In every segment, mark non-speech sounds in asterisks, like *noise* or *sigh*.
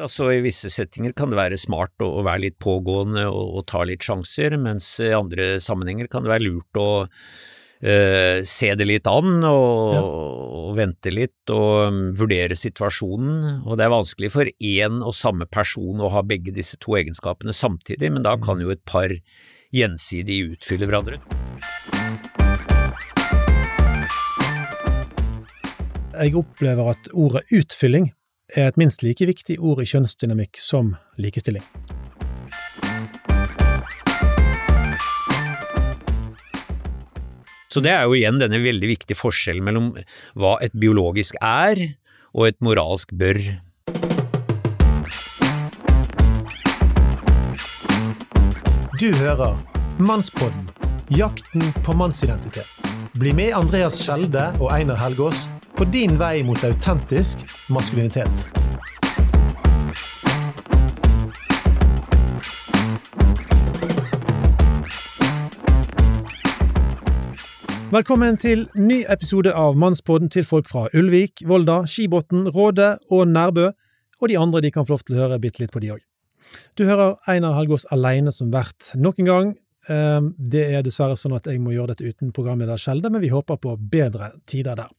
Altså I visse settinger kan det være smart å, å være litt pågående og, og, ta litt sjanser, mens i andre sammenhenger kan det være lurt å uh, se det litt an og, ja. og vente litt og vurdere situasjonen. Og det er vanskelig for én og samme person å ha begge disse to egenskapene samtidig, men da kan jo et par gjensidig utfylle hverandre. Jeg opplever at ordet utfylling er et minst like viktig ord i kjønnsdynamikk som likestilling. Så det er jo igjen denne veldig viktige forskjellen mellom hva et biologisk er og et moralsk bør. Du hører Mannspodden jakten på mannsidentitet. Bli med Andreas Skjelde og Einar Helgaas på din vei mot autentisk maskulinitet. Velkommen til ny episode av Mannspodden til folk fra Ulvik, Volda, Skibotn, Råde og Nærbø, og de andre de kan få lov til å høre bitte litt på, de òg. Du hører Einar Helgaas aleine som vert nok en gang, det er dessverre sånn at jeg må gjøre dette uten programleder Skjelde, men vi håper på bedre tider der.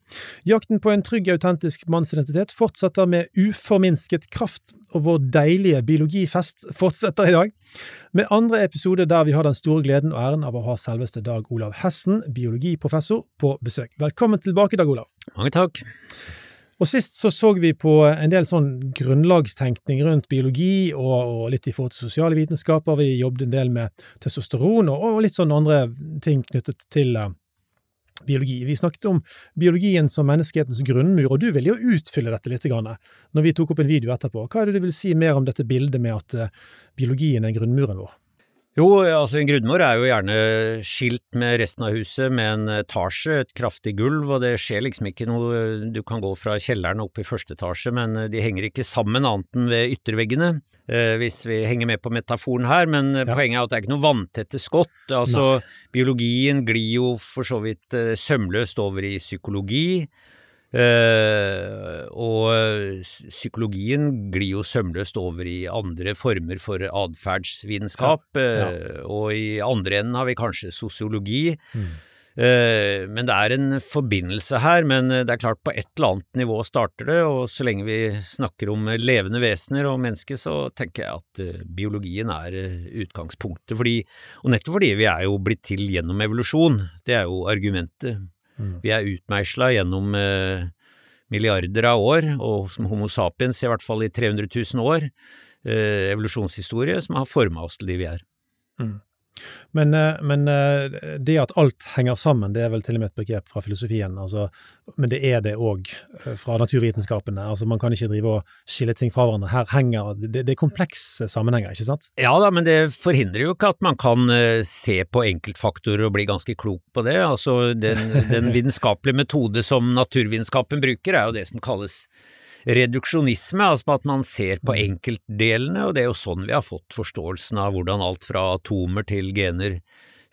Jakten på en trygg, autentisk mannsidentitet fortsetter med uforminsket kraft, og vår deilige biologifest fortsetter i dag, med andre episode der vi har den store gleden og æren av å ha selveste Dag Olav Hessen, biologiprofessor, på besøk. Velkommen tilbake, Dag Olav. Mange takk. Og sist så så vi på en del sånn grunnlagstenkning rundt biologi, og, og litt i forhold til sosiale vitenskaper. Vi jobbet en del med testosteron og, og litt sånn andre ting knyttet til uh, biologi. Vi snakket om biologien som menneskehetens grunnmur, og du ville jo utfylle dette litt grann, når vi tok opp en video etterpå. Hva er det du vil si mer om dette bildet med at uh, biologien er grunnmuren vår? Jo, altså en grunnmur er jo gjerne skilt med resten av huset med en etasje, et kraftig gulv, og det skjer liksom ikke noe Du kan gå fra kjelleren opp i første etasje, men de henger ikke sammen annet enn ved ytterveggene, eh, hvis vi henger med på metaforen her, men ja. poenget er at det er ikke noe vanntette skott. Altså, Nei. biologien glir jo for så vidt eh, sømløst over i psykologi. Uh, og psykologien glir jo sømløst over i andre former for atferdsvitenskap, ja, ja. uh, og i andre enden har vi kanskje sosiologi. Mm. Uh, men det er en forbindelse her, men det er klart på et eller annet nivå starter det, og så lenge vi snakker om levende vesener og mennesker, så tenker jeg at biologien er utgangspunktet, fordi, og nettopp fordi vi er jo blitt til gjennom evolusjon, det er jo argumentet. Mm. Vi er utmeisla gjennom eh, milliarder av år, og som Homo sapiens i hvert fall i 300 000 år, eh, evolusjonshistorie som har forma oss til de vi er. Mm. Men, eh, men, eh, det at alt henger sammen, det er vel til og med et begrep fra filosofien. Altså, men det er det òg eh, fra naturvitenskapene. Altså, man kan ikke drive og skille ting fra hverandre. Her henger det, det er komplekse sammenhenger, ikke sant? Ja da, men det forhindrer jo ikke at man kan se på enkeltfaktorer og bli ganske klok på det. Altså, den, den *laughs* vitenskapelige metode som naturvitenskapen bruker, er jo det som kalles reduksjonisme, altså at man ser på mm. enkeltdelene, og det er jo sånn vi har fått forståelsen av hvordan alt fra atomer til gener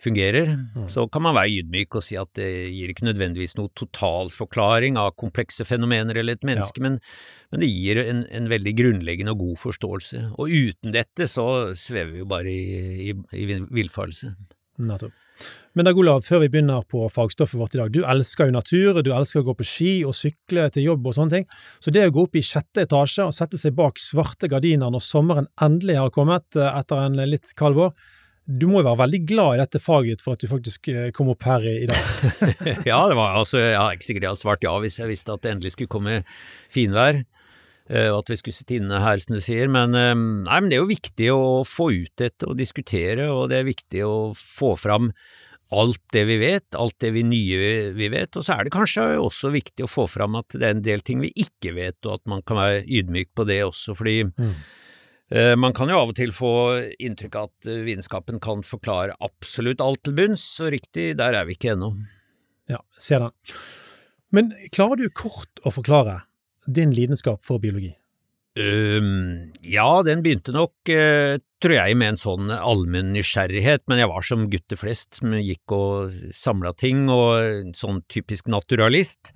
fungerer. Mm. Så kan man være ydmyk og si at det gir ikke nødvendigvis noe totalforklaring av komplekse fenomener eller et menneske, ja. men, men, det gir en, en, veldig grunnleggende og god forståelse. Og uten dette så svever vi jo bare i, i, i villfarelse. Nettopp. Men Dag Olav, før vi begynner på fagstoffet vårt i dag, du elsker jo natur, du elsker å gå på ski og sykle til jobb og sånne ting, så det å gå opp i sjette etasje og sette seg bak svarte gardiner når sommeren endelig har kommet eh, etter en litt kald vår, du må jo være veldig glad i dette faget for at du faktisk eh, kom opp her i, dag. *laughs* ja, det var altså, har ikke sikkert jeg hadde svart ja hvis jeg visste at det endelig skulle komme finvær og at vi skulle sitte inne her, som du sier. Men, nei, men det er jo viktig å få ut dette og diskutere, og det er viktig å få fram alt det vi vet, alt det vi nye vi vet, og så er det kanskje også viktig å få fram at det er en del ting vi ikke vet, og at man kan være ydmyk på det også, fordi mm. eh, man kan jo av og til få inntrykk av at eh, vitenskapen kan forklare absolutt alt til bunns, og riktig, der er vi ikke ennå. Ja, ser den. Men klarer du kort å forklare din lidenskap for biologi? Um, ja, den begynte nok, uh, tror jeg, med en sånn allmenn nysgjerrighet, men jeg var som gutter flest som gikk og samla ting, og sånn typisk naturalist.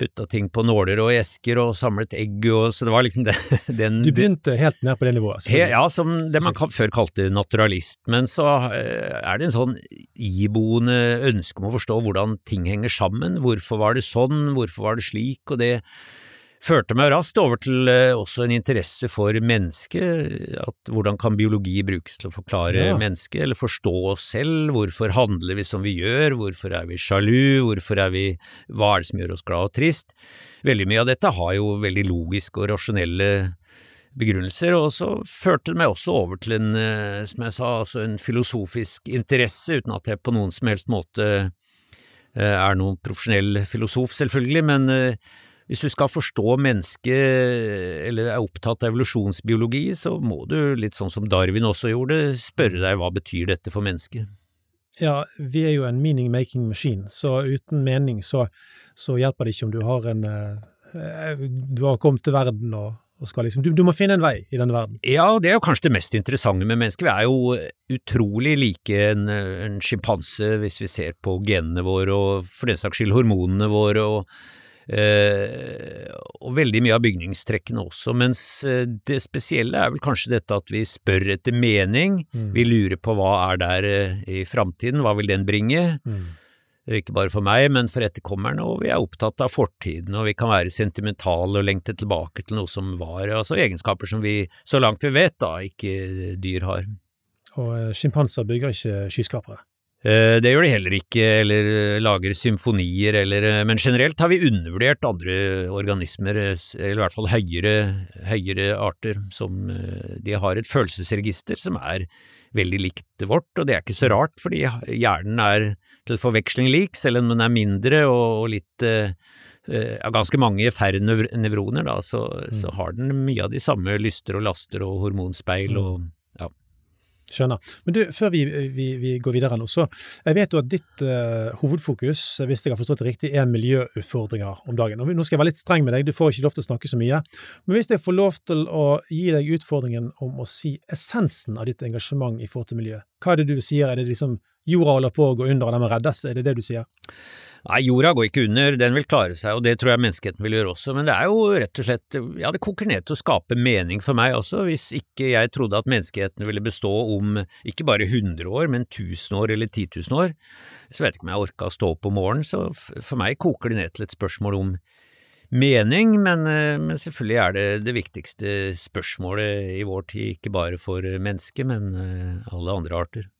putta ting på nåler og esker og samlet egg og Så det var liksom *laughs* den, den Du begynte helt ned på det nivået? He, ja, som det man før kalte naturalist. Men så eh, er det en sånn iboende ønske om å forstå hvordan ting henger sammen. Hvorfor var det sånn, hvorfor var det slik, og det førte meg raskt over til uh, også en interesse for mennesket, at hvordan kan biologi brukes til å forklare ja. mennesket, eller forstå oss selv, hvorfor handler vi som vi gjør, hvorfor er vi sjalu, hvorfor er vi, hva er det som gjør oss glad og trist? Veldig mye av dette har jo veldig logiske og rasjonelle begrunnelser, og så førte det meg også over til en, uh, som jeg sa, altså en filosofisk interesse, uten at jeg på noen som helst måte uh, er noen profesjonell filosof, selvfølgelig, men hvis du skal forstå mennesket, eller er opptatt av evolusjonsbiologi, så må du, litt sånn som Darwin også gjorde, spørre deg hva betyr dette for mennesket? Ja, vi er jo en meaning-making machine, så uten mening så, så, hjelper det ikke om du har en eh, Du har kommet til verden og, skal liksom du, du, må finne en vei i denne verden. Ja, det er jo kanskje det mest interessante med mennesker. Vi er jo utrolig like en, en sjimpanse hvis vi ser på genene våre og for den saks skyld hormonene våre. og og veldig mye av bygningstrekkene også, mens eh, det spesielle er vel kanskje dette at vi spør etter mening, mm. vi lurer på hva er der eh, i framtiden, hva vil den bringe? Mm. Ikke bare for meg, men for etterkommerne, og vi er opptatt av fortiden, og vi kan være sentimentale og lengte tilbake til noe som var, altså egenskaper som vi, så langt vi vet, da, ikke dyr har. Og sjimpanser bygger ikke skyskrapere? Eh, det gjør de heller ikke, eller eh, lager symfonier, eller, eh, men generelt har vi undervurdert andre organismer, eller i hvert fall høyere, høyere arter, som de har et følelsesregister som er veldig likt vårt, og det er ikke så rart, fordi hjernen er til forveksling lik, selv om den er mindre og, litt av ganske mange færre nevroner, da, så, mm. så, har den mye av de samme lyster og laster og hormonspeil og mm. Skjønner. Men du, før vi, vi, vi, går videre nå, så jeg vet jo at ditt uh, hovedfokus, hvis jeg har forstått det riktig, er miljøutfordringer om dagen. Og nå skal jeg være litt streng med deg, du får ikke lov til å snakke så mye. Men hvis jeg får lov til å gi deg utfordringen om å si essensen av ditt engasjement i forhold til miljø, hva er det du sier? Er det liksom jorda holder på å gå under og den må reddes, er det det du sier? Nei, jorda går ikke under, den vil klare seg, og det tror jeg menneskeheten vil gjøre også, men det er jo rett og slett, ja, det koker ned til å skape mening for meg også, hvis ikke jeg trodde at menneskeheten ville bestå om ikke bare 100 år, men 1000 år eller 10 000 år, så vet jeg ikke om jeg orka å stå opp om morgenen, så for meg koker det ned til et spørsmål om mening, men, eh, men, selvfølgelig er det det viktigste spørsmålet i vår tid, ikke bare for mennesket, men eh, alle andre arter.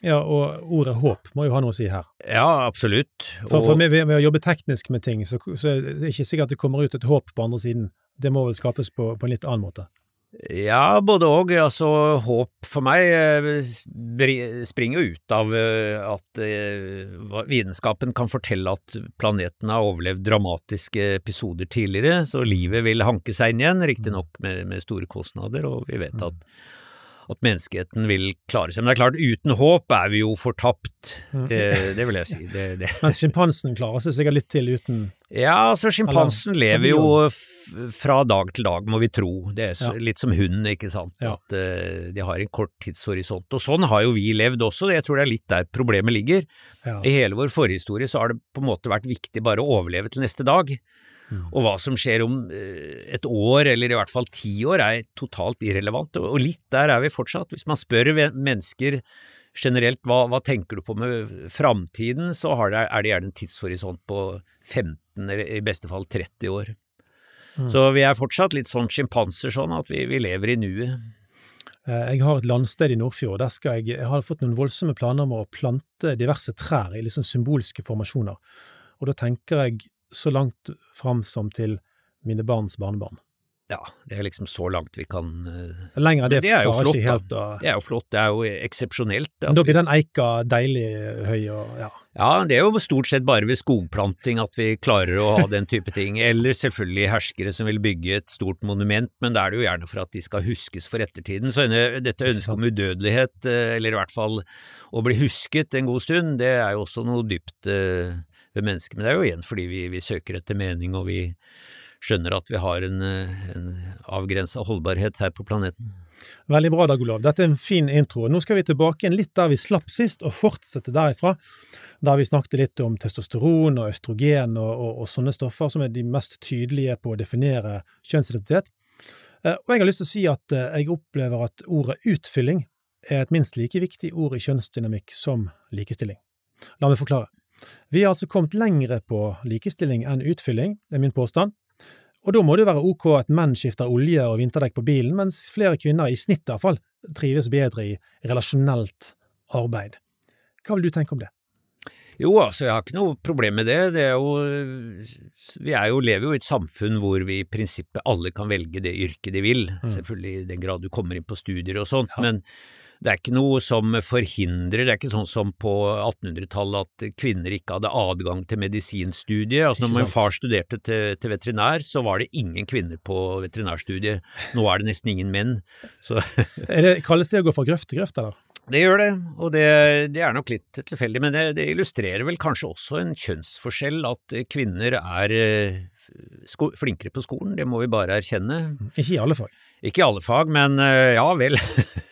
Ja, og ordet håp må jo ha noe å si her. Ja, absolutt. Og... For, for med, med, å jobbe teknisk med ting, så, så er det ikke sikkert at det kommer ut et håp på andre siden. Det må vel skapes på, på en litt annen måte? Ja, både og. Altså, håp for meg eh, springer jo ut av eh, at eh, vitenskapen kan fortelle at planeten har overlevd dramatiske episoder tidligere, så livet vil hanke seg inn igjen, riktignok med, med store kostnader, og vi vet at at menneskeheten vil klare seg. Men det er klart, uten håp er vi jo fortapt. Mm. Det, det vil jeg si. Det, det. *laughs* Men sjimpansen klarer seg sikkert litt til uten Ja, altså sjimpansen lever jo fra dag til dag, må vi tro. Det er så, ja. litt som hunden, ikke sant. Ja. At uh, de har en kort tidshorisont. Og sånn har jo vi levd også, jeg tror det er litt der problemet ligger. Ja. I hele vår forhistorie så har det på en måte vært viktig bare å overleve til neste dag. Og hva som skjer om eh, et år, eller i hvert fall ti år, er totalt irrelevant. Og litt der er vi fortsatt. Hvis man spør mennesker generelt hva, hva tenker du på med framtiden, så det, er det gjerne en tidshorisont på 15, eller i beste fall 30 år. Mm. Så vi er fortsatt litt sånn sjimpanser sånn at vi, vi lever i nuet. Eh, jeg har et landsted i Nordfjord. Der skal jeg, jeg har fått noen voldsomme planer om å plante diverse trær i liksom symbolske formasjoner. Og da tenker jeg så langt fram som til mine barns barnebarn. Ja, det er liksom så langt vi kan uh, Lenger det, det er jo flott, helt, da. Det er jo flott, det er jo eksepsjonelt. Da blir den eika deilig høy og ja. Ja, det er jo stort sett bare ved skogplanting at vi klarer å ha den type ting. *laughs* Eller selvfølgelig herskere som vil bygge et stort monument, men da er det jo gjerne for at de skal huskes for ettertiden. Så dette ønsket om udødelighet, eh, eller i hvert fall å bli husket en god stund, det er jo også noe dypt uh, ved mennesket. Men det er jo igjen fordi vi, vi søker etter mening, og vi skjønner at vi har en, en avgrensa holdbarhet her på planeten. Veldig bra, Dag Olav. Dette er en fin intro. Nå skal vi tilbake igjen litt der vi slapp sist, og fortsette derifra. Der vi snakket litt om testosteron og østrogen og, og, og sånne stoffer som er de mest tydelige på å definere kjønnsidentitet. Eh, og jeg har lyst til å si at eh, jeg opplever at ordet utfylling er et minst like viktig ord i kjønnsdynamikk som likestilling. La meg forklare. Vi har altså kommet lengre på likestilling enn utfylling, er min påstand. Og da må det være ok at menn skifter olje og vinterdekk på bilen, mens flere kvinner, i snitt iallfall, trives bedre i relasjonelt arbeid. Hva vil du tenke om det? Jo, altså jeg har ikke noe problem med det. det er jo, vi er jo, lever jo i et samfunn hvor vi i prinsippet alle kan velge det yrket de vil, mm. selvfølgelig i den grad du kommer inn på studier og sånt, ja. men det er ikke noe som forhindrer, det er ikke sånn som på 1800-tallet at kvinner ikke hadde adgang til medisinstudiet. Altså når min far studerte til, til, veterinær, så var det ingen kvinner på veterinærstudiet. Nå er det nesten ingen menn. *laughs* det, kalles det å gå fra grøft til grøft, eller? Det gjør det, og det, det er nok litt tilfeldig, men det, det, illustrerer vel kanskje også en kjønnsforskjell, at kvinner er eh, flinkere på skolen, det må vi bare erkjenne. Ikke i alle fag? Ikke i alle fag, men eh, ja vel.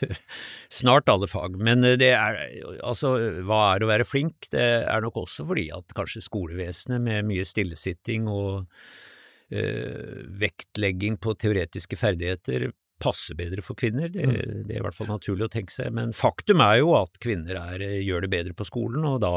*laughs* Snart alle fag. Men eh, det er altså, hva er å være flink? Det er nok også fordi at kanskje skolevesenet med mye stillesitting og øh, vektlegging på teoretiske ferdigheter passer bedre for kvinner, det, mm. det, er i hvert fall naturlig å tenke seg. Men faktum er jo at kvinner er, gjør det bedre på skolen, og da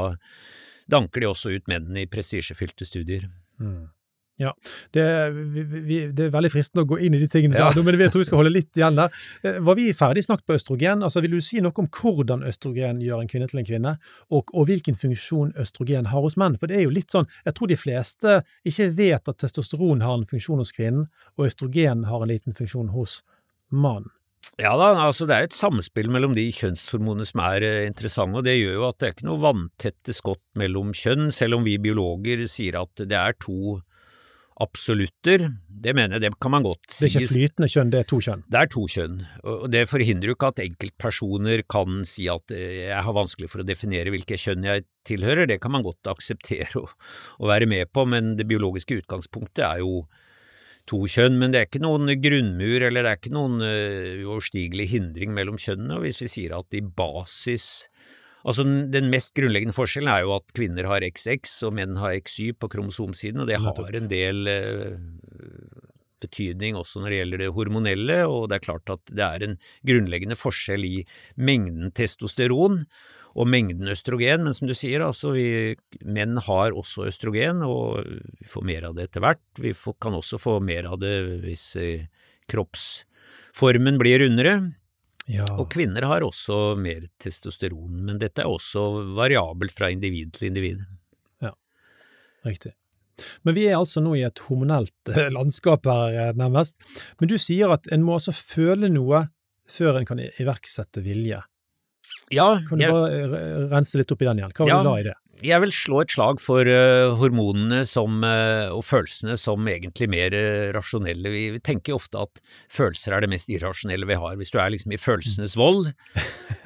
danker de også ut mennene i prestisjefylte studier. Mm. Ja, det, vi, vi, det, er veldig fristende å gå inn i de tingene ja. der, men jeg tror vi skal holde litt igjen der. Eh, var vi ferdig snakket på østrogen? Altså, Vil du si noe om hvordan østrogen gjør en kvinne til en kvinne, og, og, hvilken funksjon østrogen har hos menn? For det er jo litt sånn, jeg tror de fleste ikke vet at testosteron har en funksjon hos kvinnen, og østrogen har en liten funksjon hos mann? Ja da, altså det er et samspill mellom de kjønnshormonene som er eh, interessante, og det gjør jo at det er ikke noe vanntette skott mellom kjønn, selv om vi biologer sier at det er to absolutter. Det mener jeg, det kan man godt si. Det er ikke flytende kjønn, det er to kjønn? Det er to kjønn, og det forhindrer jo ikke at enkeltpersoner kan si at eh, jeg har vanskelig for å definere hvilke kjønn jeg tilhører, det kan man godt akseptere og, og være med på, men det biologiske utgangspunktet er jo to kjønn, men det er ikke noen grunnmur eller det er ikke noen uh, uoverstigelig hindring mellom kjønnene. og Hvis vi sier at i basis Altså Den mest grunnleggende forskjellen er jo at kvinner har XX og menn har XY på kromosomsiden, og det har en del uh, betydning også når det gjelder det hormonelle, og det er klart at det er en grunnleggende forskjell i mengden testosteron og mengden østrogen, men som du sier, altså vi menn har også østrogen, og vi får mer av det etter hvert. Vi får, kan også få mer av det hvis eh, kroppsformen blir rundere. Ja. Og kvinner har også mer testosteron, men dette er også variabelt fra individ til individ. Ja, riktig. Men vi er altså nå i et hormonelt eh, landskap her, eh, nærmest. Men du sier at en må altså føle noe før en kan iverksette vilje. Ja, kan du jeg, bare rense litt opp i den igjen? Hva var ja, du la i det? Jeg vil slå et slag for uh, hormonene som, uh, og følelsene som egentlig mer uh, rasjonelle. Vi, vi, tenker ofte at følelser er det mest irrasjonelle vi har. Hvis du er liksom i følelsenes vold,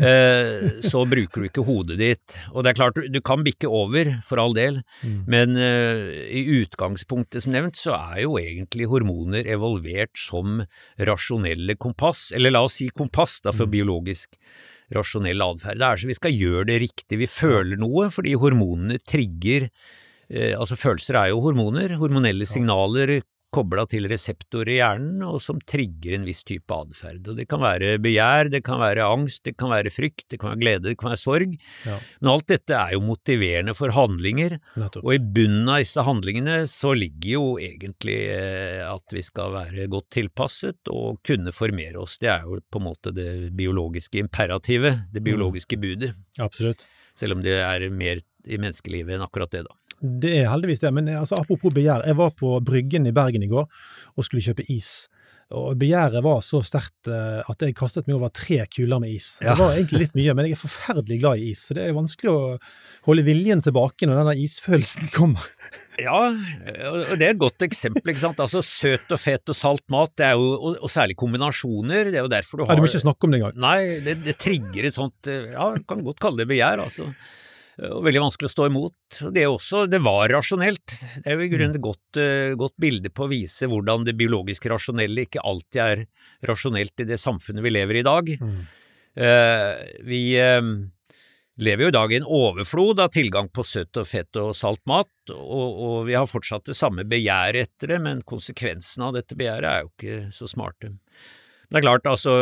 *laughs* så bruker du ikke hodet ditt. Og det er klart, du, du kan bikke over, for all del, mm. men i utgangspunktet som nevnt, så er jo egentlig hormoner evolvert som rasjonelle kompass, eller la oss si kompass da, for mm. biologisk rasjonell atferd. Det er så vi skal gjøre det riktig. Vi føler noe fordi hormonene trigger eh, Altså følelser er jo hormoner. Hormonelle signaler kobla til reseptorer i hjernen, og som trigger en viss type atferd. Det kan være begjær, det kan være angst, det kan være frykt, det kan være glede, det kan være sorg. Ja. Men alt dette er jo motiverende for handlinger, Nettopp. og i bunnen av disse handlingene så ligger jo egentlig eh, at vi skal være godt tilpasset og kunne formere oss. Det er jo på en måte det biologiske imperativet, det mm. biologiske budet. Absolutt. Selv om det er mer i menneskelivet enn akkurat det, da. Det er heldigvis det, men altså, apropos begjær. Jeg var på Bryggen i Bergen i går og skulle kjøpe is. Og begjæret var så sterkt uh, at jeg kastet meg over tre kuler med is. Ja. Det var egentlig litt mye, men jeg er forferdelig glad i is, så det er vanskelig å holde viljen tilbake når denne isfølelsen kommer. *laughs* ja, og det er et godt eksempel, ikke sant. Altså søt og fet og salt mat, det er jo, og, og særlig kombinasjoner, det er jo derfor du har ja, Du må ikke snakke om det engang. Nei, det, det trigger et sånt Ja, kan godt kalle det begjær, altså. Og veldig vanskelig å stå imot. Det, også, det var rasjonelt. Det er jo i grunnen et godt, uh, godt bilde på å vise hvordan det biologiske rasjonelle ikke alltid er rasjonelt i det samfunnet vi lever i i dag. Mm. Uh, vi uh, lever jo i dag i en overflod av tilgang på søtt og fett og salt mat, og, og vi har fortsatt det samme begjæret etter det, men konsekvensene av dette begjæret er jo ikke så smarte. Det er klart, altså,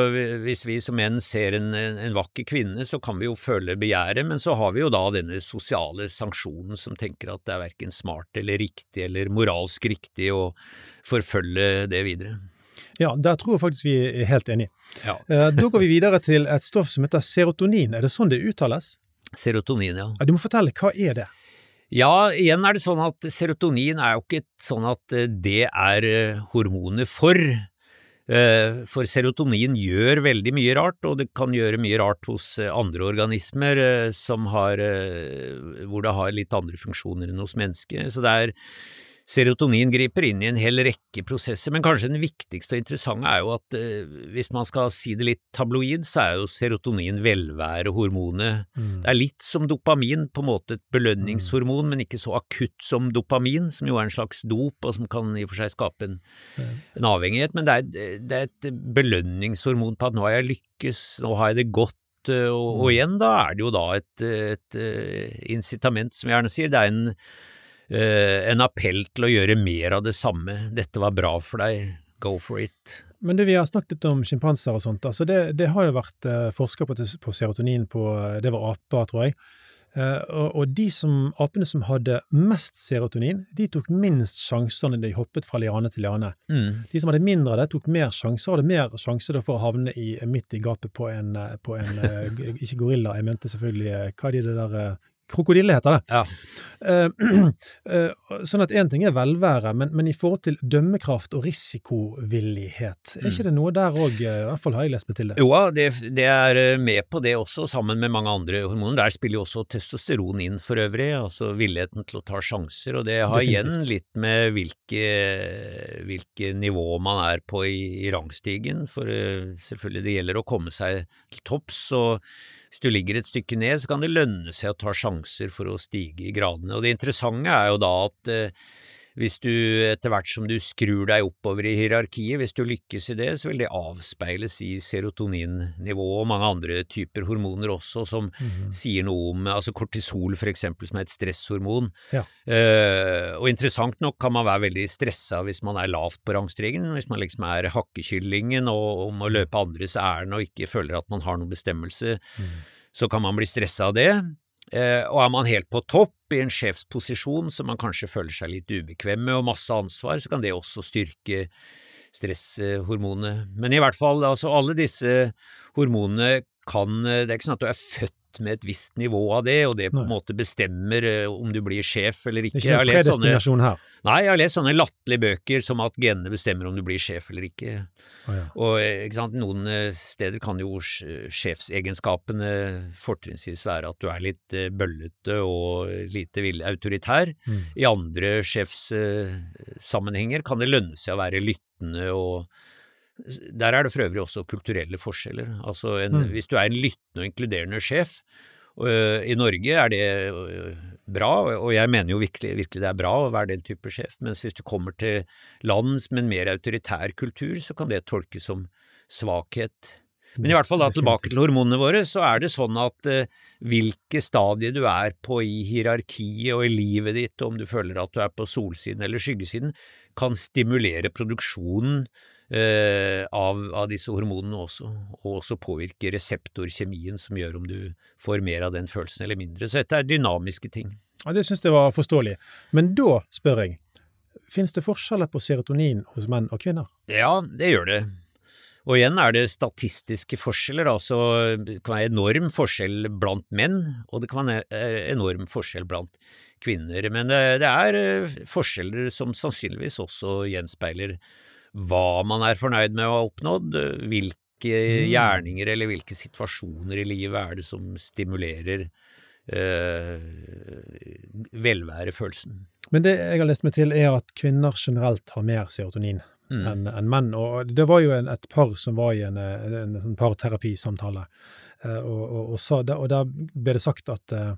hvis vi som menn ser en, en, vakker kvinne, så kan vi jo føle begjæret, men så har vi jo da denne sosiale sanksjonen som tenker at det er verken smart eller riktig eller moralsk riktig å forfølge det videre. Ja, der tror jeg faktisk vi er helt enige. Ja. Eh, da går vi videre til et stoff som heter serotonin. Er det sånn det uttales? Serotonin, ja. Du må fortelle, hva er det? Ja, igjen er det sånn at serotonin er jo ikke sånn at eh, det er eh, hormonet for for serotonin gjør veldig mye rart, og det kan gjøre mye rart hos eh, andre organismer som har, hvor det har litt andre funksjoner enn hos mennesket. Så det er Serotonin griper inn i en hel rekke prosesser, men kanskje den viktigste og interessante er jo at eh, hvis man skal si det litt tabloid, så er jo serotonin velværehormonet. Mm. Det er litt som dopamin, på en måte et belønningshormon, mm. men ikke så akutt som dopamin, som jo er en slags dop, og som kan i og for seg skape en, mm. en avhengighet. Men det er, det er, et belønningshormon på at nå har jeg lykkes, nå har jeg det godt. Eh, og, og mm. igjen, da er det jo da et, et, et eh, incitament, som vi gjerne sier. Det er en en appell til å gjøre mer av det samme. Dette var bra for deg, go for it. Men det vi har snakket litt om sjimpanser og sånt, altså det, det, har jo vært uh, forska på, på, serotonin på Det var aper, tror jeg. Og, og, de som, apene som hadde mest serotonin, de tok minst sjanser når de hoppet fra liane til liane. Mm. De som hadde mindre av det, tok mer sjanser, hadde mer sjanse for å havne i, midt i gapet på en, på en Ikke gorilla, jeg mente selvfølgelig Hva er de det der Krokodille heter det. Ja. Uh, uh, *clears throat* sånn at én ting er velvære, men, men, i forhold til dømmekraft og risikovillighet, er ikke mm. det noe der òg? I hvert fall har jeg lest meg til det. Jo, det, det, er med på det også, sammen med mange andre hormoner. Der spiller jo også testosteron inn for øvrig, altså villigheten til å ta sjanser. Og det har Definitivt. igjen litt med hvilke, hvilke nivå man er på i, i rangstigen, for selvfølgelig det gjelder å komme seg til topps. og hvis du ligger et stykke ned, så kan det lønne seg å ta sjanser for å stige i gradene. Og det interessante er jo da at eh, hvis du etter hvert som du skrur deg oppover i hierarkiet, hvis du lykkes i det, så vil det avspeiles i serotoninnivå og mange andre typer hormoner også, som mm. sier noe om altså kortisol for eksempel, som er et stresshormon. Ja. Uh, og interessant nok kan man være veldig stressa hvis man er lavt på rangstigen, hvis man liksom er hakkekyllingen og, og må løpe andres ærend og ikke føler at man har noen bestemmelse, mm. så kan man bli stressa av det. Uh, og er man helt på topp, i en sjefsposisjon som man kanskje føler seg litt ubekvem med og masse ansvar, så kan det også styrke stresshormonet. Men i hvert fall, altså alle disse hormonene kan Det er ikke sånn at du er født med et visst nivå av det, og det på en måte bestemmer eh, om du blir sjef eller ikke. Det er ikke noen predestinasjon her? Nei, jeg har lest sånne latterlige bøker som at genene bestemmer om du blir sjef eller ikke. Oh, ja. Og eh, ikke sant, noen eh, steder kan jo sjefsegenskapene fortrinnsvis være at du er litt bøllete og lite autoritær. Mm. I andre sjefssammenhenger kan det lønne seg å være lyttende og der er det for øvrig også kulturelle forskjeller. Altså en, mm. Hvis du er en lyttende og inkluderende sjef, I Norge er det bra, og jeg mener jo virkelig, virkelig, det er bra å være den type sjef, mens hvis du kommer til land med en mer autoritær kultur, så kan det tolkes som svakhet. Men i hvert fall da tilbake til hormonene våre, så er det sånn at eh, hvilke stadier du er på i hierarkiet og i livet ditt, og om du føler at du er på solsiden eller skyggesiden, kan stimulere produksjonen eh, av, av, disse hormonene også, og også påvirke reseptorkjemien som gjør om du får mer av den følelsen eller mindre. Så dette er dynamiske ting. Ja, Det syns jeg var forståelig. Men da spør jeg, finnes det forskjeller på serotonin hos menn og kvinner? Ja, det gjør det. Og igjen er det statistiske forskjeller, altså det kan være enorm forskjell blant menn, og det kan være enorm forskjell blant kvinner. Men det, det er eh, forskjeller som sannsynligvis også gjenspeiler hva man er fornøyd med å ha oppnådd, hvilke mm. gjerninger eller hvilke situasjoner i livet er det som stimulerer øh, velværefølelsen. Men det jeg har lest meg til, er at kvinner generelt har mer serotonin mm. enn en menn. Og det var jo en, et par som var i en, en, en parterapisamtale, eh, og, og, og, og, der ble det sagt at uh,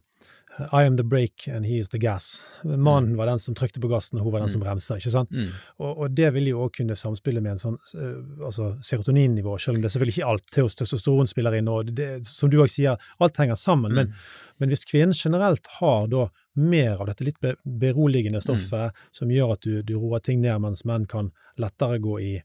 I am the brake and he is the gas. Mannen var den som trykte på gassen, og hun var den som bremsa. ikke sant? Mm. Og, og, det vil jo òg kunne samspille med en sånn uh, altså serotoninnivå, selv om det er selvfølgelig ikke alt testosteron spiller inn, og det, som du òg sier, alt henger sammen. Mm. Men, men, hvis kvinnen generelt har da mer av dette litt beroligende mm. stoffet, mm. som gjør at du, du roer ting ned, mens menn kan lettere gå i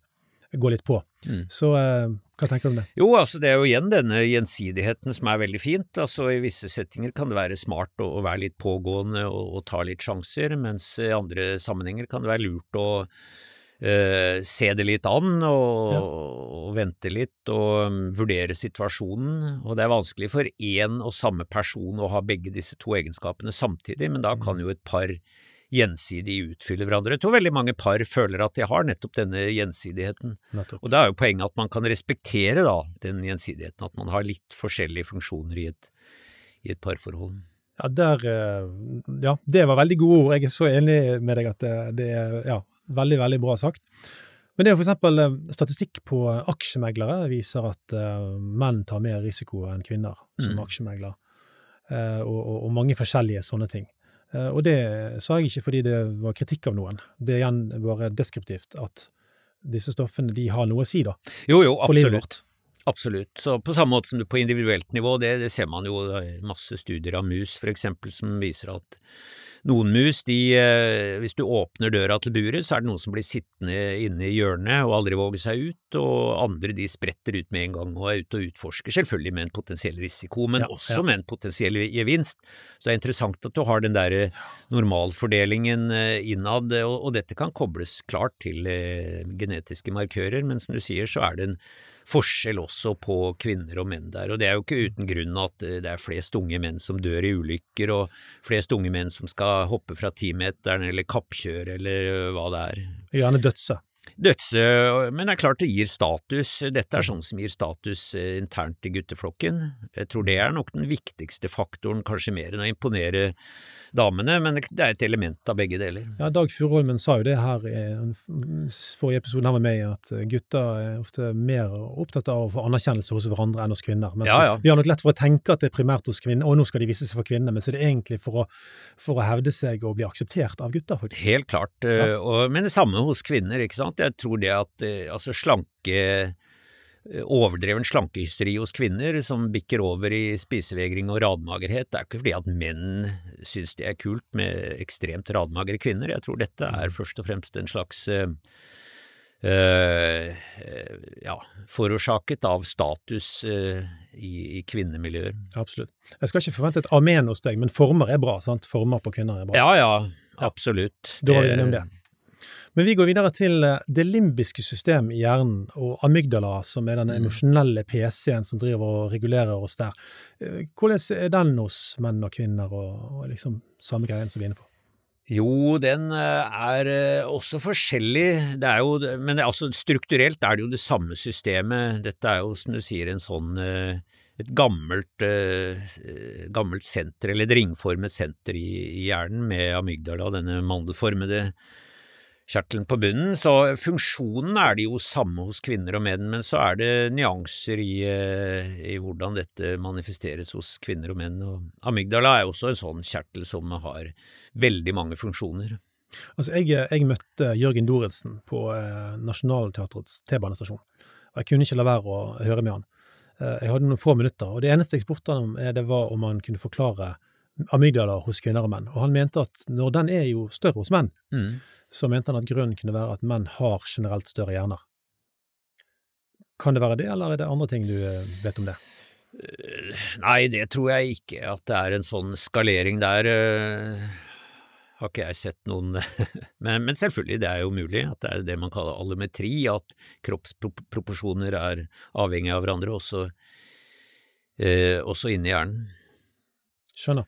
gå litt på. Mm. Så eh, hva tenker du om det? Jo, altså det er jo igjen denne gjensidigheten som er veldig fint. Altså I visse settinger kan det være smart å, å være litt pågående og, og, ta litt sjanser, mens i andre sammenhenger kan det være lurt å uh, se det litt an og, ja. og, vente litt og um, vurdere situasjonen. Og det er vanskelig for én og samme person å ha begge disse to egenskapene samtidig, men da kan mm. jo et par gjensidig utfyller hverandre. Jeg tror veldig mange par føler at de har nettopp denne gjensidigheten. Nettopp. Og da er jo poenget at man kan respektere da, den gjensidigheten, at man har litt forskjellige funksjoner i et, i et parforhold. Ja, der, eh, ja, det var veldig gode ord. Jeg er så enig med deg at det, det er ja, veldig, veldig bra sagt. Men det er eksempel eh, statistikk på aksjemeglere viser at uh, menn tar mer risiko enn kvinner som mm. aksjemegler, uh, og, og, og, mange forskjellige sånne ting. Eh, og det sa jeg ikke fordi det var kritikk av noen, det er igjen bare deskriptivt at disse stoffene de har noe å si, da. Jo, jo, absolutt. Absolutt. Så på samme måte som du på individuelt nivå, det, det ser man jo masse studier av mus for eksempel som viser at noen mus, de, eh, hvis du åpner døra til buret, så er det noen som blir sittende inne i hjørnet og aldri våger seg ut, og andre de spretter ut med en gang og er ute og utforsker, selvfølgelig med en potensiell risiko, men ja, også ja. med en potensiell gevinst. Så det er interessant at du har den der normalfordelingen eh, innad, og, og dette kan kobles klart til eh, genetiske markører, men som du sier så er det en forskjell også på kvinner og menn der, og det er jo ikke uten grunn at eh, det er flest unge menn som dør i ulykker, og flest unge menn som skal hoppe fra timeteren eller kappkjøre eller eh, hva det er. Gjerne dødse. Dødse, men det er klart det gir status. Dette er sånn som gir status eh, internt i gutteflokken. Jeg tror det er nok den viktigste faktoren, kanskje mer enn å imponere damene, men det er et element av begge deler. Ja, Dag Furuholmen sa jo det her i forrige episode han var med i, at gutter er ofte mer opptatt av å få anerkjennelse hos hverandre enn hos kvinner. Mens ja, ja. vi har nok lett for å tenke at det er primært hos kvinner, og nå skal de vise seg for kvinner, men så er det egentlig for å, for å hevde seg og bli akseptert av gutter, faktisk. Helt klart, ja. og, men det samme hos kvinner, ikke sant. Jeg tror det at eh, altså slanke Eh, overdreven slankehysteri hos kvinner som bikker over i spisevegring og radmagerhet. Det er ikke fordi at menn syns det er kult med ekstremt radmagre kvinner. Jeg tror dette er først og fremst en slags uh, ja, forårsaket av status uh, i, i, kvinnemiljøer. Absolutt. Jeg skal ikke forvente et amen hos deg, men former er bra, sant? Former på kvinner er bra. Ja, ja, absolutt. Da var vi enige om det. Men vi går videre til eh, det limbiske system i hjernen, og amygdala, som er den mm. emosjonelle PC-en som driver og regulerer oss der. Eh, hvordan er den hos menn og kvinner, og, og liksom samme greien som vi er inne på? Jo, den eh, er også forskjellig, det er jo, men altså, strukturelt er det jo det samme systemet. Dette er jo, som du sier, en sånn et gammelt, gammelt senter, eller et ringformet senter i, i hjernen med amygdala, denne mandelformede kjertelen på bunnen, så funksjonen er det jo samme hos kvinner og menn, men så er det nyanser i, eh, i, hvordan dette manifesteres hos kvinner og menn, og amygdala er jo også en sånn kjertel som har veldig mange funksjoner. Altså, jeg, jeg møtte Jørgen Doritzen på eh, Nationaltheatrets T-banestasjon, og jeg kunne ikke la være å høre med han. Eh, jeg hadde noen få minutter, og det eneste jeg spurte han om, eh, det var om han kunne forklare amygdala hos kvinner og menn, og han mente at når den er jo større hos menn, mm så mente han at grunnen kunne være at menn har generelt større hjerner. Kan det være det, eller er det andre ting du eh, vet om det? Eh, nei, det tror jeg ikke, at det er en sånn skalering der. Eh, har ikke jeg sett noen *laughs* men, men, selvfølgelig, det er jo mulig at det er det man kaller allometri, at kroppsproporsjoner er avhengig av hverandre, også, eh, også inni hjernen. Skjønner.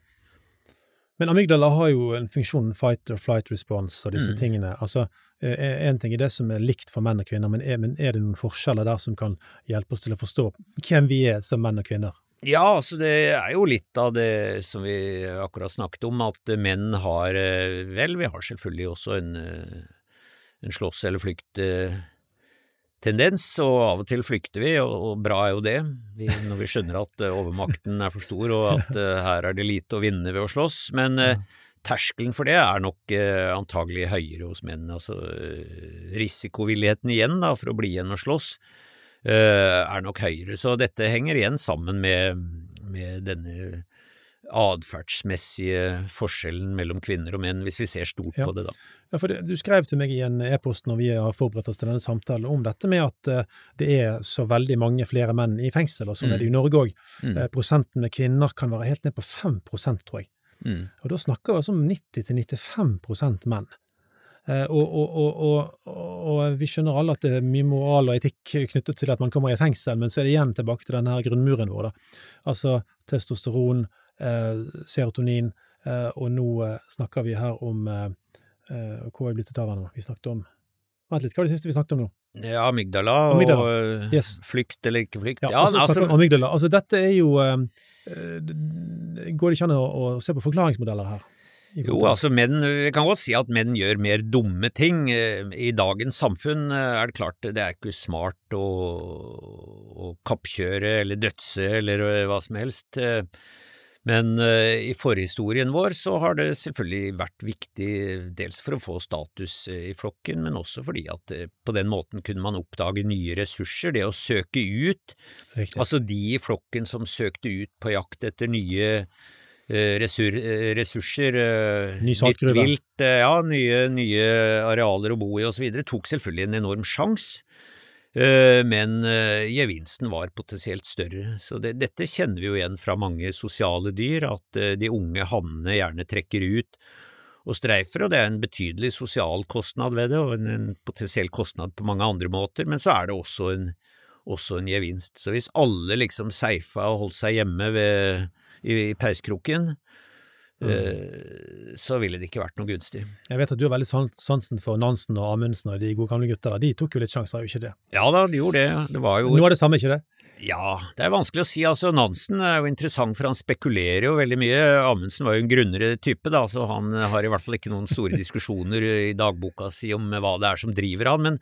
Men amygdala har jo en funksjon, fight or flight response og disse mm. tingene. Altså, En eh, eh, ting er det som er likt for menn og kvinner, men er, men er, det noen forskjeller der som kan hjelpe oss til å forstå hvem vi er som menn og kvinner? Ja, altså det er jo litt av det som vi akkurat snakket om, at menn har eh, Vel, vi har selvfølgelig også en, en slåss- eller flykt tendens, og av og til flykter vi, og, bra er jo det, vi, når vi skjønner at uh, overmakten er for stor og at uh, her er det lite å vinne ved å slåss. Men uh, terskelen for det er nok antagelig høyere hos menn. Altså risikovilligheten igjen da, for å bli igjen og slåss er nok høyere. Så dette henger igjen sammen med, med denne atferdsmessige forskjellen mellom kvinner og menn, hvis vi ser stort ja. på det, da. Ja, for det, Du skrev til meg i en e-post når vi har forberedt oss til denne samtalen om dette med at uh, det er så veldig mange flere menn i fengsel, og sånn mm. er det i Norge òg. Mm. Uh, prosenten med kvinner kan være helt ned på 5 tror jeg. Mm. Og da snakker vi altså om 90-95 menn. Uh, og, og, og, og, vi skjønner alle at det er mye moral og etikk knyttet til at man kommer i fengsel, men så er det igjen tilbake til denne grunnmuren vår. da. Altså testosteron, Eh, serotonin, eh, og nå eh, snakker vi her om Hvor er det blitt av nå? Vi snakket om Vent litt, hva var det siste vi snakket om nå? Ja, amygdala, amygdala. og yes. flykt eller ikke flykt. Ja, ja altså, amygdala. Altså, dette er jo Går det ikke an å, å se på forklaringsmodeller her? Jo, altså menn, vi kan godt si at menn gjør mer dumme ting. I dagens samfunn er det klart det er ikke smart å, å kappkjøre eller dødse eller hva som helst. Men uh, i forhistorien vår så har det selvfølgelig vært viktig dels for å få status uh, i flokken, men også fordi at uh, på den måten kunne man oppdage nye ressurser. Det å søke ut, Riktig. altså de i flokken som søkte ut på jakt etter nye Resur, ressurser, Ny nytt vilt, ja, nye, nye, arealer å bo i osv., tok selvfølgelig en enorm sjanse. Eh, men eh, gevinsten var potensielt større. Så det, dette kjenner vi jo igjen fra mange sosiale dyr, at eh, de unge hannene gjerne trekker ut og streifer, og det er en betydelig sosial kostnad ved det, og en, en potensiell kostnad på mange andre måter, men så er det også en, også en gevinst. Så hvis alle liksom seifa og holdt seg hjemme ved, i, i peiskroken, Mm. Eh, så ville det ikke vært noe gunstig. Jeg vet at du har veldig sansen for Nansen og Amundsen og de gode gamle gutta. De tok jo litt sjanser, jo ikke det? Ja da, de gjorde det. Det var jo Noe av det samme, ikke det? Ja, det er vanskelig å si. Altså, Nansen er jo interessant, for han spekulerer jo veldig mye. Amundsen var jo en grunnere type, da, så han har i hvert fall ikke noen store diskusjoner i dagboka si om hva det er som driver han. men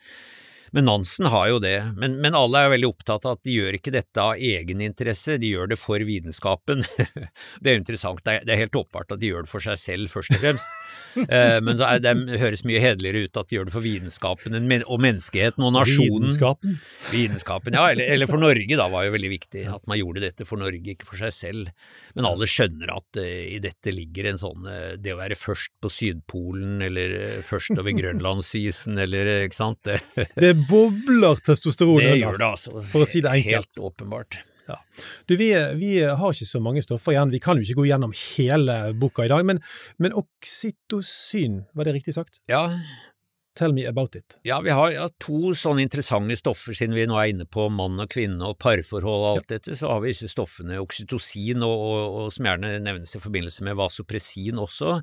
men Nansen har jo det. Men, men, alle er veldig opptatt av at de gjør ikke dette av egeninteresse, de gjør det for vitenskapen. *laughs* det er interessant. Det er, det er, helt åpenbart at de gjør det for seg selv, først og fremst. *laughs* eh, men det, det, høres mye hederligere ut at de gjør det for vitenskapen og menneskeheten og nasjonen. Vitenskapen? Vitenskapen, ja. Eller, eller, for Norge, da, var jo veldig viktig. At man gjorde dette for Norge, ikke for seg selv. Men alle skjønner at uh, i dette ligger en sånn uh, Det å være først på Sydpolen, eller uh, først over *laughs* Grønlandsisen, eller ikke sant. det bobler testosteron Det gjør det, altså. For å si det enkelt. Helt åpenbart. Ja. Du, vi, vi, har ikke så mange stoffer igjen, vi kan jo ikke gå gjennom hele boka i dag, men, men oksytocin, var det riktig sagt? Ja. Tell me about it. Ja, vi har ja, to sånne interessante stoffer, siden vi nå er inne på mann og kvinne og parforhold og alt ja. dette, så har vi disse stoffene oksytocin og, og, og, som gjerne nevnes i forbindelse med vasopressin også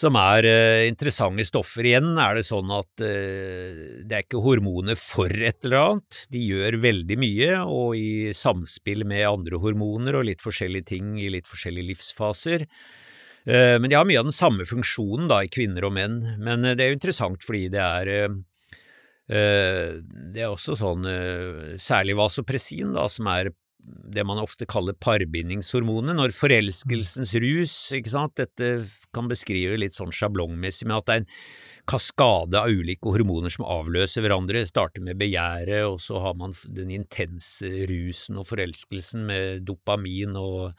som er uh, interessante stoffer. Igjen er det sånn at uh, det er ikke hormoner for et eller annet, de gjør veldig mye, og i samspill med andre hormoner og litt forskjellige ting i litt forskjellige livsfaser. Uh, men de har mye av den samme funksjonen da i kvinner og menn, men det er jo interessant fordi det er det er også sånn, særlig vasopressin, da, som er det man ofte kaller parbindingshormonet, når forelskelsens rus, ikke sant, dette kan beskrive litt sånn sjablongmessig med at det er en kaskade av ulike hormoner som avløser hverandre, starter med begjæret, og så har man den intense rusen og forelskelsen med dopamin og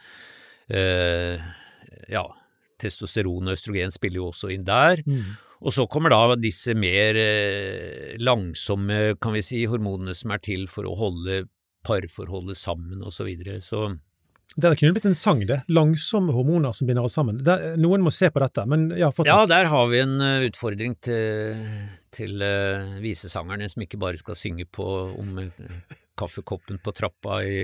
øh, ja, testosteron og østrogen spiller jo også inn der. Mm. Og så kommer da disse mer eh, langsomme, kan vi si, hormonene som er til for å holde parforholdet sammen osv. Så, videre. så det kunne blitt en sang, det. Langsomme hormoner som binder oss sammen. Der, noen må se på dette, men ja, fortsett. Ja, der har vi en uh, utfordring til, til uh, visesangerne som ikke bare skal synge på om uh, kaffekoppen på trappa i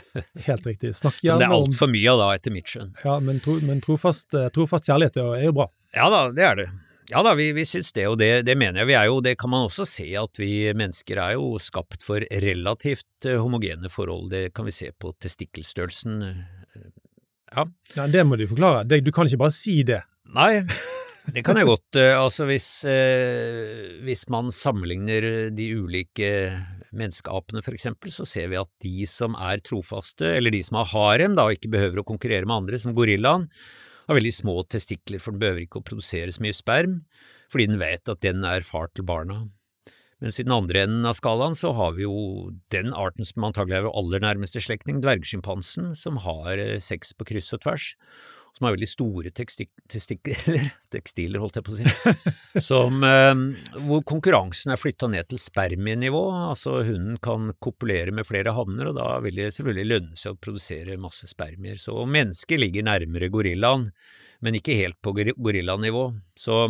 *laughs* Helt riktig. Snakk gjerne om Som det er altfor mye av da, etter mitt skjønn. Ja, men, tro, men trofast, trofast kjærlighet er jo bra. Ja da, det er det. Ja da, vi, vi syns det, og det, det, mener jeg vi er jo. Det kan man også se at vi mennesker er jo skapt for relativt uh, homogene forhold. Det kan vi se på testikkelstørrelsen. Uh, ja. ja. Det må du forklare. Det, du kan ikke bare si det. Nei. Det kan jeg *laughs* godt. Eh, altså hvis, eh, hvis man sammenligner de ulike menneskeapene for eksempel, så ser vi at de som er trofaste, eller de som har harem da, ikke behøver å konkurrere med andre, som gorillaen, har veldig små testikler, for den behøver ikke å produsere så mye sperm, fordi den vet at den er far til barna. Mens i den andre enden av skalaen så har vi jo den arten som antagelig er vår aller nærmeste slektning, dvergsjimpansen, som har eh, sex på kryss og tvers, som har veldig store testikler, *laughs* tekstiler, holdt jeg på å si, som, eh, hvor konkurransen er flytta ned til spermienivå, altså hunden kan kopulere med flere hanner, og da vil det selvfølgelig lønne seg å produsere masse spermier. Så mennesket ligger nærmere gorillaen, men ikke helt på gorillanivå. Så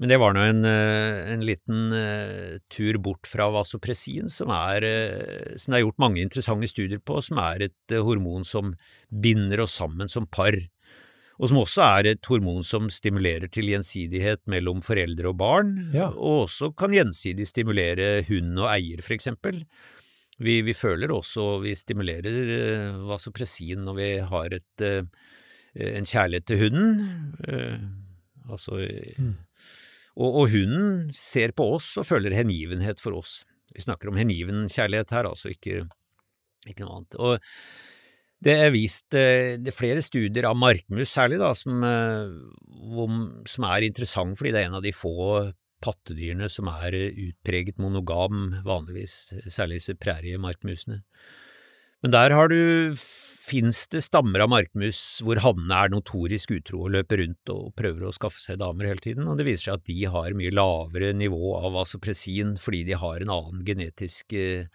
men det var nå en, eh, en, liten uh, tur bort fra vasopressin, som, er, uh, som det er gjort mange interessante studier på, som er et hormon som binder oss sammen som par og som også er et hormon som stimulerer til gjensidighet mellom foreldre og barn, ja. og også kan gjensidig stimulere hund og eier, for eksempel. Vi, vi føler også, vi stimulerer uh, vasopressin når vi har et, uh, en kjærlighet til hunden, uh, altså mm. og, og, hunden ser på oss og føler hengivenhet for oss. Vi snakker om hengiven kjærlighet her, altså ikke, ikke noe annet. Og det er vist eh, det er flere studier av markmus særlig, da, som, eh, som, er interessant fordi det er en av de få pattedyrene som er eh, utpreget monogam, vanligvis, særlig disse præriemarkmusene. Men der har du fins det stammer av markmus hvor hannene er notorisk utro og løper rundt og prøver å skaffe seg damer hele tiden, og det viser seg at de har mye lavere nivå av vasopressin fordi de har en annen genetisk eh,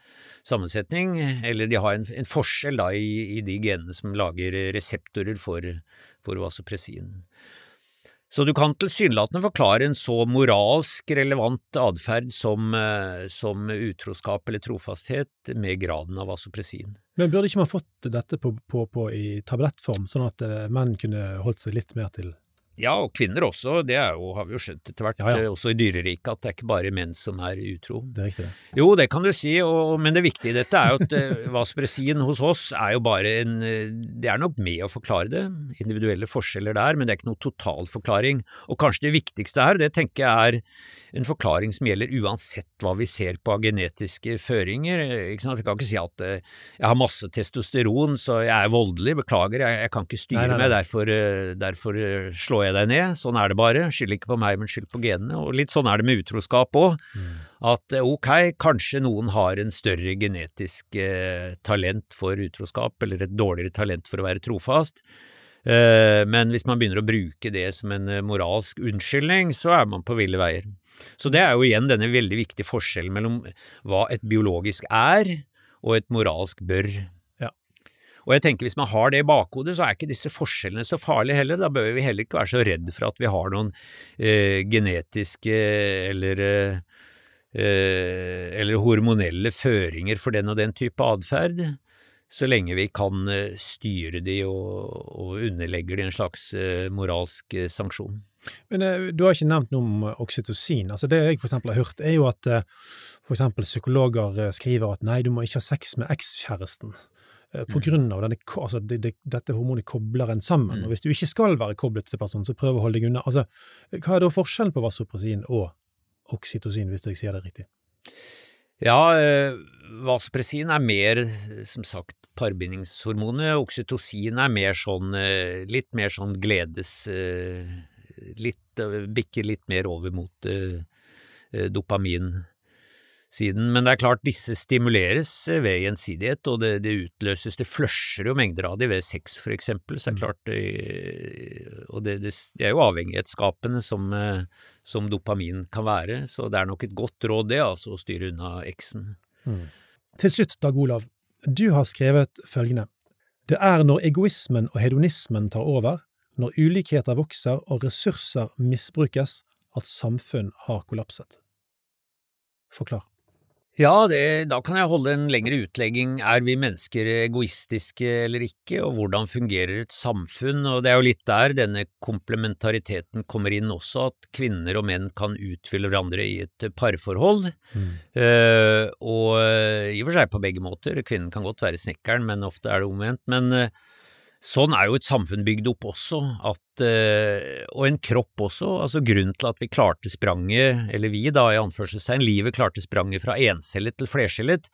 sammensetning, eller de har en, en forskjell da i, i, de genene som lager reseptorer for, for vasopressin. Så du kan tilsynelatende forklare en så moralsk relevant atferd som, eh, som, utroskap eller trofasthet med graden av vasopressin. Men burde ikke man fått dette på, på, på i tablettform, sånn at eh, menn kunne holdt seg litt mer til ja, og kvinner også. Det jo, har vi jo skjønt etter hvert, ja, ja. også i dyreriket, at det er ikke bare menn som er utro. Det er riktig. Jo, det kan du si, og, men det viktige i dette er jo at *laughs* uh, vaspresin hos oss er jo bare en uh, Det er nok med å forklare det, individuelle forskjeller der, men det er ikke noen totalforklaring. Og kanskje det viktigste her, det tenker jeg er en forklaring som gjelder uansett hva vi ser på av genetiske føringer. Ikke sant? Vi kan ikke si at jeg har masse testosteron, så jeg er voldelig, beklager, jeg, jeg kan ikke styre nei, nei, nei. meg, derfor, derfor slår jeg deg ned, sånn er det bare, skyld ikke på meg, men skyld på genene, og litt sånn er det med utroskap òg, mm. at eh, ok, kanskje noen har en større genetisk eh, talent for utroskap, eller et dårligere talent for å være trofast, eh, men hvis man begynner å bruke det som en eh, moralsk unnskyldning, så er man på ville veier. Så det er jo igjen denne veldig viktige forskjellen mellom hva et biologisk er, og et moralsk bør. Og jeg tenker hvis man har det i bakhodet, så er ikke disse forskjellene så farlige heller. Da bør vi heller ikke være så redd for at vi har noen eh, genetiske eller eh, eller hormonelle føringer for den og den type atferd, så lenge vi kan eh, styre de og, og underlegger de en slags eh, moralsk eh, sanksjon. Men Du har ikke nevnt noe om oksytocin. Altså Det jeg for eksempel har hørt, er jo at for eksempel psykologer skriver at nei, du må ikke ha sex med ekskjæresten. Eh, på mm. grunn av denne, altså det, det, dette hormonet kobler en sammen. Mm. og Hvis du ikke skal være koblet til personen, så prøv å holde deg unna. Altså, hva er da forskjellen på vasopressin og oksytocin, hvis jeg sier det riktig? Ja, eh, vasopressin er mer, som sagt, parbindingshormonet. Oksytocin er mer sånn, eh, litt mer sånn gledes... Litt, bikker litt mer over mot dopamin siden. Men det er klart, disse stimuleres ved gjensidighet, og det, det utløses Det flusher jo mengder av de ved sex, for eksempel, så det er mm. klart det, Og det, det, det er jo avhengighetsskapende som, eh, som, dopamin kan være, så det er nok et godt råd, det, altså, å styre unna eksen. Mm. Til slutt, Dag Olav, du har skrevet følgende. Det er når egoismen og hedonismen tar over, når ulikheter vokser og ressurser misbrukes, at samfunn har kollapset. Forklar. Ja, det, da kan jeg holde en lengre utlegging. Er vi mennesker egoistiske eller ikke, og hvordan fungerer et samfunn? Og det er jo litt der denne komplementariteten kommer inn også, at kvinner og menn kan utfylle hverandre i et parforhold. Mm. Uh, og i og for seg på begge måter. Kvinnen kan godt være snekkeren, men ofte er det omvendt. Men uh, Sånn er jo et samfunn bygd opp også, at, og en kropp også. altså Grunnen til at vi klarte spranget, eller vi da i anførselstegn, livet klarte spranget fra encellet til flercellet,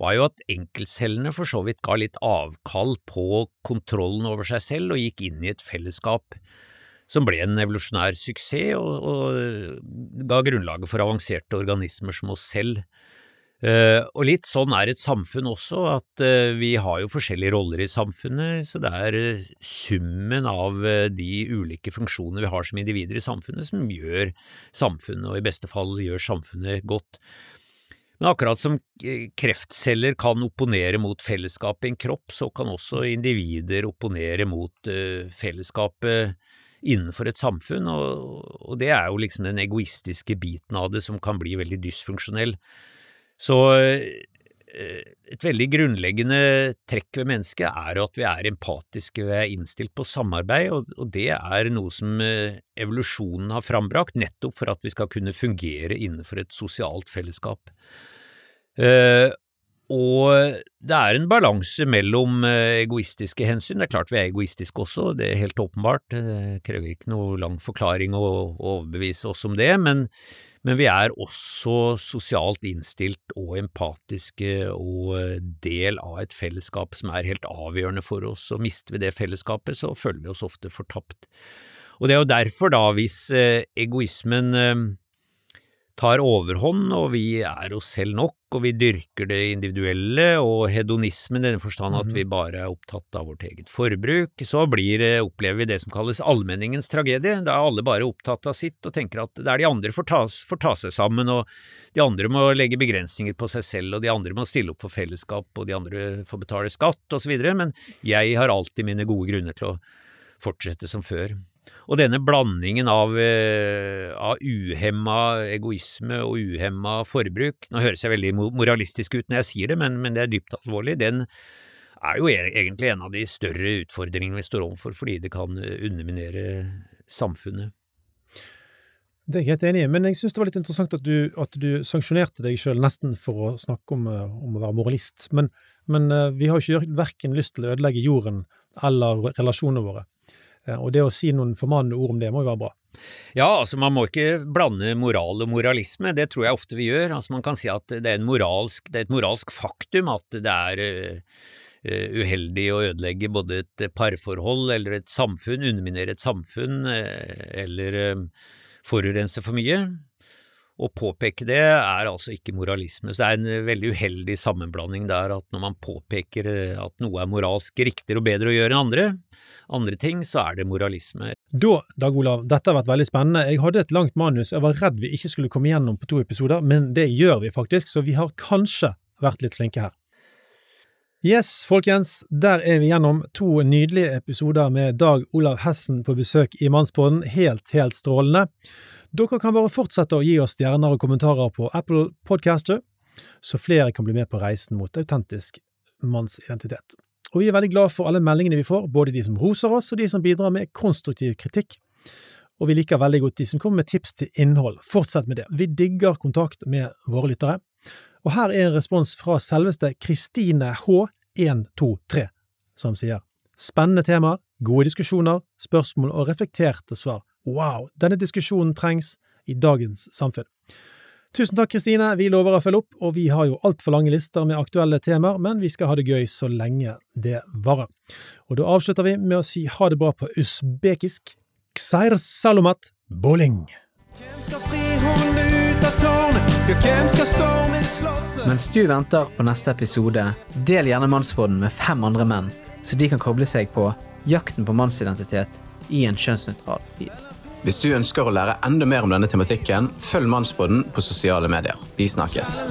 var jo at enkeltcellene for så vidt ga litt avkall på kontrollen over seg selv og gikk inn i et fellesskap som ble en evolusjonær suksess og, og ga grunnlaget for avanserte organismer som oss selv. Uh, og litt sånn er et samfunn også, at uh, vi har jo forskjellige roller i samfunnet, så det er uh, summen av de ulike funksjonene vi har som individer i samfunnet som gjør samfunnet, og i beste fall gjør samfunnet godt. Men akkurat som kreftceller kan opponere mot fellesskapet i en kropp, så kan også individer opponere mot fellesskapet innenfor et samfunn, og, og, det er jo liksom den egoistiske biten av det som kan bli veldig dysfunksjonell. Så eh, et veldig grunnleggende trekk ved mennesket er at vi er empatiske, vi er innstilt på samarbeid, og, det er noe som eh, evolusjonen har frambrakt, nettopp for at vi skal kunne fungere innenfor et sosialt fellesskap. Uh, og det er en balanse mellom eh, egoistiske hensyn. Det er klart vi er egoistiske også, det er helt åpenbart. Det krever ikke noe lang forklaring å overbevise oss om det, men, men vi er også sosialt innstilt og empatiske og eh, del av et fellesskap som er helt avgjørende for oss, og mister vi det fellesskapet, så føler vi oss ofte fortapt. Og det er jo derfor, da, hvis eh, egoismen tar overhånd, og vi er oss selv nok, og vi dyrker det individuelle og hedonismen i den forstand at vi mhm. bare er opptatt av vårt eget forbruk, så blir, opplever vi det som kalles allmenningens tragedie. Da er alle bare opptatt av sitt og tenker at det er de andre får ta, får ta seg sammen, og de andre må legge begrensninger på seg selv, og de andre må stille opp for fellesskap, og de andre får betale skatt, osv., men jeg har alltid mine gode grunner til å fortsette som før. Og denne blandingen av, eh, av uhemma egoisme og uhemma forbruk, nå høres jeg veldig moralistisk ut når jeg sier det, men, men det er dypt alvorlig, den er jo e-, egentlig en av de større utfordringene vi står overfor, fordi det kan underminere samfunnet. Det er jeg helt enig i, men jeg syns det var litt interessant at du, at du sanksjonerte deg sjøl nesten for å snakke om, eh, om å være moralist. Men, men, eh, vi har jo ikke verken lyst til å ødelegge jorden eller relasjonene våre. Eh, og det å si noen formannende ord om det må jo være bra. Ja, altså man må ikke blande moral og moralisme, det tror jeg ofte vi gjør. Altså Man kan si at det er, moralsk, det er et moralsk faktum at det er uh, uheldig å ødelegge både et parforhold eller et samfunn, underminere et samfunn eller forurense for mye. Å påpeke det er altså ikke moralisme, så det er en veldig uheldig sammenblanding der at når man påpeker at noe er moralsk riktigere og bedre å gjøre enn andre, andre ting, så er det moralisme. Da, Dag Olav, dette har vært veldig spennende. Jeg hadde et langt manus, jeg var redd vi ikke skulle komme gjennom på to episoder, men det gjør vi faktisk, så vi har kanskje vært litt flinke her. Yes, folkens, der er vi gjennom to nydelige episoder med Dag Olav Hessen på besøk i Mannspodden. Helt, helt strålende. Dere kan bare fortsette å gi oss stjerner og kommentarer på Apple Podcaster, så flere kan bli med på reisen mot autentisk mannsidentitet og vi er veldig glad for alle meldingene vi får, både de som roser oss og de som bidrar med konstruktiv kritikk. Og vi liker veldig godt de som kommer med tips til innhold. Fortsett med det. Vi digger kontakt med våre lyttere. Og her er en respons fra selveste Kristine H123, som sier spennende temaer, gode diskusjoner, spørsmål og reflekterte svar. Wow, denne diskusjonen trengs i dagens samfunn. Tusen takk, Kristine. Vi lover å følge opp, og vi har jo altfor lange lister med aktuelle temaer, men vi skal ha det gøy så lenge det varer. Og da avslutter vi med å si ha det bra på usbekisk. Kseir salomat boling! Mens du venter på neste episode, del gjerne Mannsbåten med fem andre menn, så de kan koble seg på jakten på mannsidentitet i en kjønnsnøytral tid. Hvis du ønsker å lære enda mer om denne tematikken, følg Mannsbåten på sosiale medier. Vi snakkes.